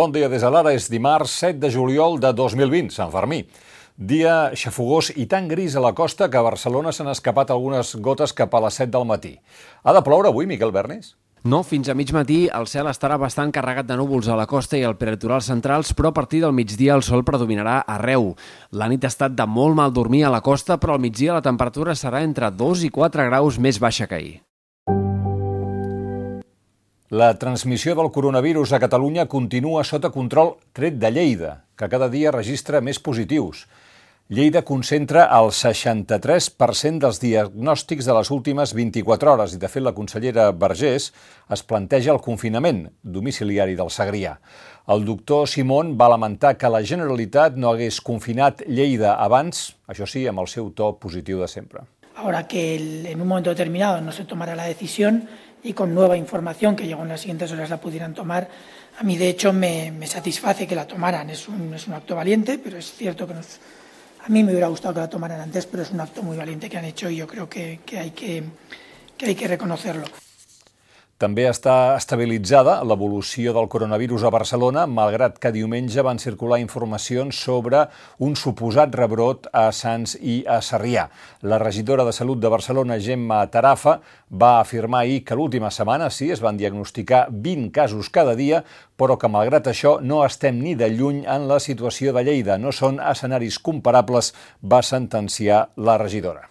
Bon dia des de l'ara, és dimarts 7 de juliol de 2020, Sant Fermí. Dia xafogós i tan gris a la costa que a Barcelona s'han escapat algunes gotes cap a les 7 del matí. Ha de ploure avui, Miquel Bernis? No, fins a mig matí el cel estarà bastant carregat de núvols a la costa i al prelitoral centrals, però a partir del migdia el sol predominarà arreu. La nit ha estat de molt mal dormir a la costa, però al migdia la temperatura serà entre 2 i 4 graus més baixa que ahir. La transmissió del coronavirus a Catalunya continua sota control tret de Lleida, que cada dia registra més positius. Lleida concentra el 63% dels diagnòstics de les últimes 24 hores i, de fet, la consellera Vergés es planteja el confinament domiciliari del Segrià. El doctor Simón va lamentar que la Generalitat no hagués confinat Lleida abans, això sí, amb el seu to positiu de sempre. Ahora que en un momento determinado no se tomará la decisión, y con nueva información que llegó en las siguientes horas la pudieran tomar, a mí de hecho me, satisface que la tomaran. Es un, es un acto valiente, pero es cierto que a mí me hubiera gustado que la tomaran antes, pero es un acto muy valiente que han hecho y yo creo que, que hay que reconocerlo. També està estabilitzada l'evolució del coronavirus a Barcelona, malgrat que diumenge van circular informacions sobre un suposat rebrot a Sants i a Sarrià. La regidora de Salut de Barcelona, Gemma Tarafa, va afirmar ahir que l'última setmana sí es van diagnosticar 20 casos cada dia, però que malgrat això no estem ni de lluny en la situació de Lleida. No són escenaris comparables, va sentenciar la regidora.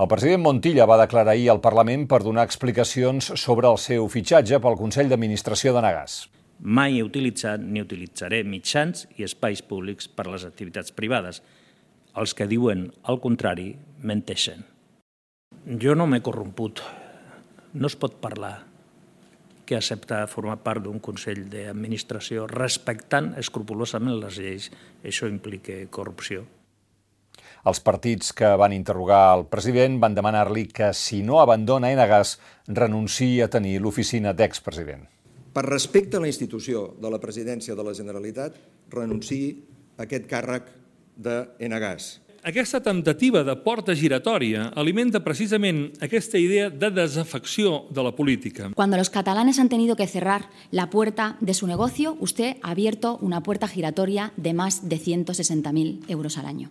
El president Montilla va declarar ahir al Parlament per donar explicacions sobre el seu fitxatge pel Consell d'Administració de Nagàs. Mai he utilitzat ni utilitzaré mitjans i espais públics per a les activitats privades. Els que diuen el contrari menteixen. Jo no m'he corromput. No es pot parlar que accepta formar part d'un Consell d'Administració respectant escrupulosament les lleis. Això implica corrupció. Els partits que van interrogar el president van demanar-li que, si no abandona Enagas, renunciï a tenir l'oficina d'expresident. Per respecte a la institució de la presidència de la Generalitat, renunciï a aquest càrrec d'Enagas. Aquesta temptativa de porta giratòria alimenta precisament aquesta idea de desafecció de la política. Cuando los catalanes han tenido que cerrar la puerta de su negocio, usted ha abierto una puerta giratoria de más de 160.000 euros al año.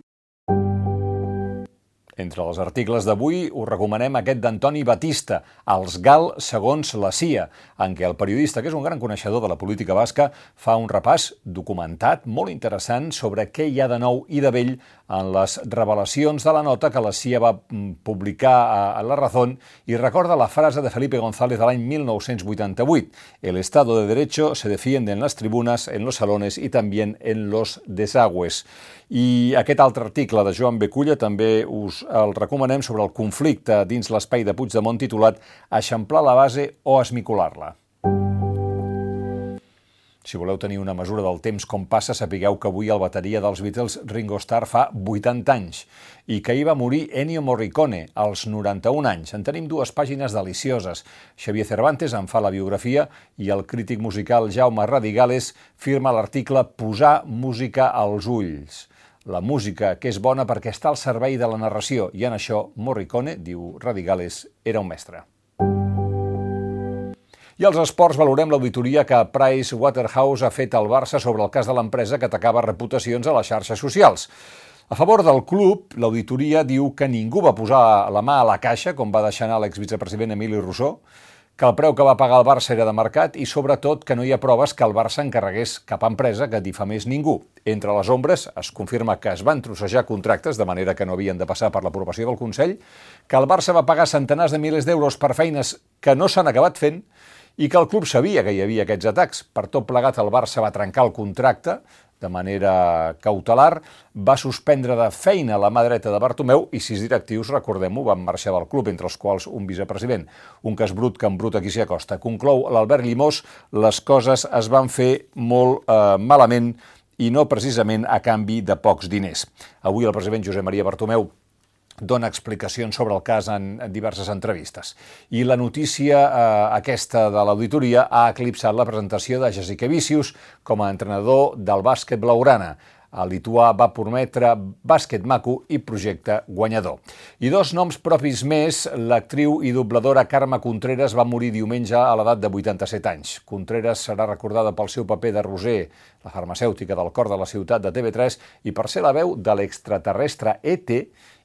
Entre els articles d'avui us recomanem aquest d'Antoni Batista, Els GAL segons la CIA, en què el periodista, que és un gran coneixedor de la política basca, fa un repàs documentat molt interessant sobre què hi ha de nou i de vell en les revelacions de la nota que la CIA va mm, publicar a La Razón i recorda la frase de Felipe González de l'any 1988 El Estado de Derecho se defiende en las tribunas, en los salones y también en los desagües. I aquest altre article de Joan Beculla també us el recomanem sobre el conflicte dins l'espai de Puigdemont titulat Eixamplar la base o esmicular-la. Si voleu tenir una mesura del temps com passa, sapigueu que avui el bateria dels Beatles Ringo Starr fa 80 anys i que hi va morir Ennio Morricone als 91 anys. En tenim dues pàgines delicioses. Xavier Cervantes en fa la biografia i el crític musical Jaume Radigales firma l'article Posar música als ulls. La música, que és bona perquè està al servei de la narració, i en això Morricone, diu Radigales, era un mestre. I als esports valorem l'auditoria que Price Waterhouse ha fet al Barça sobre el cas de l'empresa que atacava reputacions a les xarxes socials. A favor del club, l'auditoria diu que ningú va posar la mà a la caixa, com va deixar anar l'exvicepresident Emili Rousseau, que el preu que va pagar el Barça era de mercat i, sobretot, que no hi ha proves que el Barça encarregués cap empresa que difamés ningú. Entre les ombres es confirma que es van trossejar contractes de manera que no havien de passar per l'aprovació del Consell, que el Barça va pagar centenars de milers d'euros per feines que no s'han acabat fent i que el club sabia que hi havia aquests atacs. Per tot plegat, el Barça va trencar el contracte de manera cautelar, va suspendre de feina la mà dreta de Bartomeu i sis directius, recordem-ho, van marxar del club, entre els quals un vicepresident. Un cas brut que embruta qui s'hi acosta. Conclou l'Albert Llimós, les coses es van fer molt eh, malament i no precisament a canvi de pocs diners. Avui el president Josep Maria Bartomeu dona explicacions sobre el cas en, diverses entrevistes. I la notícia eh, aquesta de l'auditoria ha eclipsat la presentació de Jessica Vicius com a entrenador del bàsquet blaurana. El lituà va prometre bàsquet maco i projecte guanyador. I dos noms propis més, l'actriu i dobladora Carme Contreras va morir diumenge a l'edat de 87 anys. Contreras serà recordada pel seu paper de Roser, la farmacèutica del cor de la ciutat de TV3, i per ser la veu de l'extraterrestre E.T.,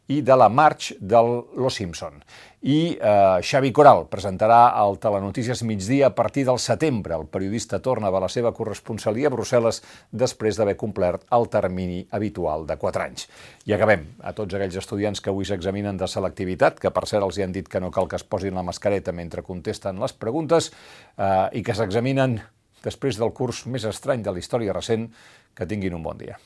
i de la March del Los Simpson. I eh, Xavi Coral presentarà el Telenotícies migdia a partir del setembre. El periodista torna a la seva corresponsalia a Brussel·les després d'haver complert el termini habitual de 4 anys. I acabem. A tots aquells estudiants que avui s'examinen de selectivitat, que per cert els hi han dit que no cal que es posin la mascareta mentre contesten les preguntes, eh, i que s'examinen després del curs més estrany de la història recent, que tinguin un bon dia.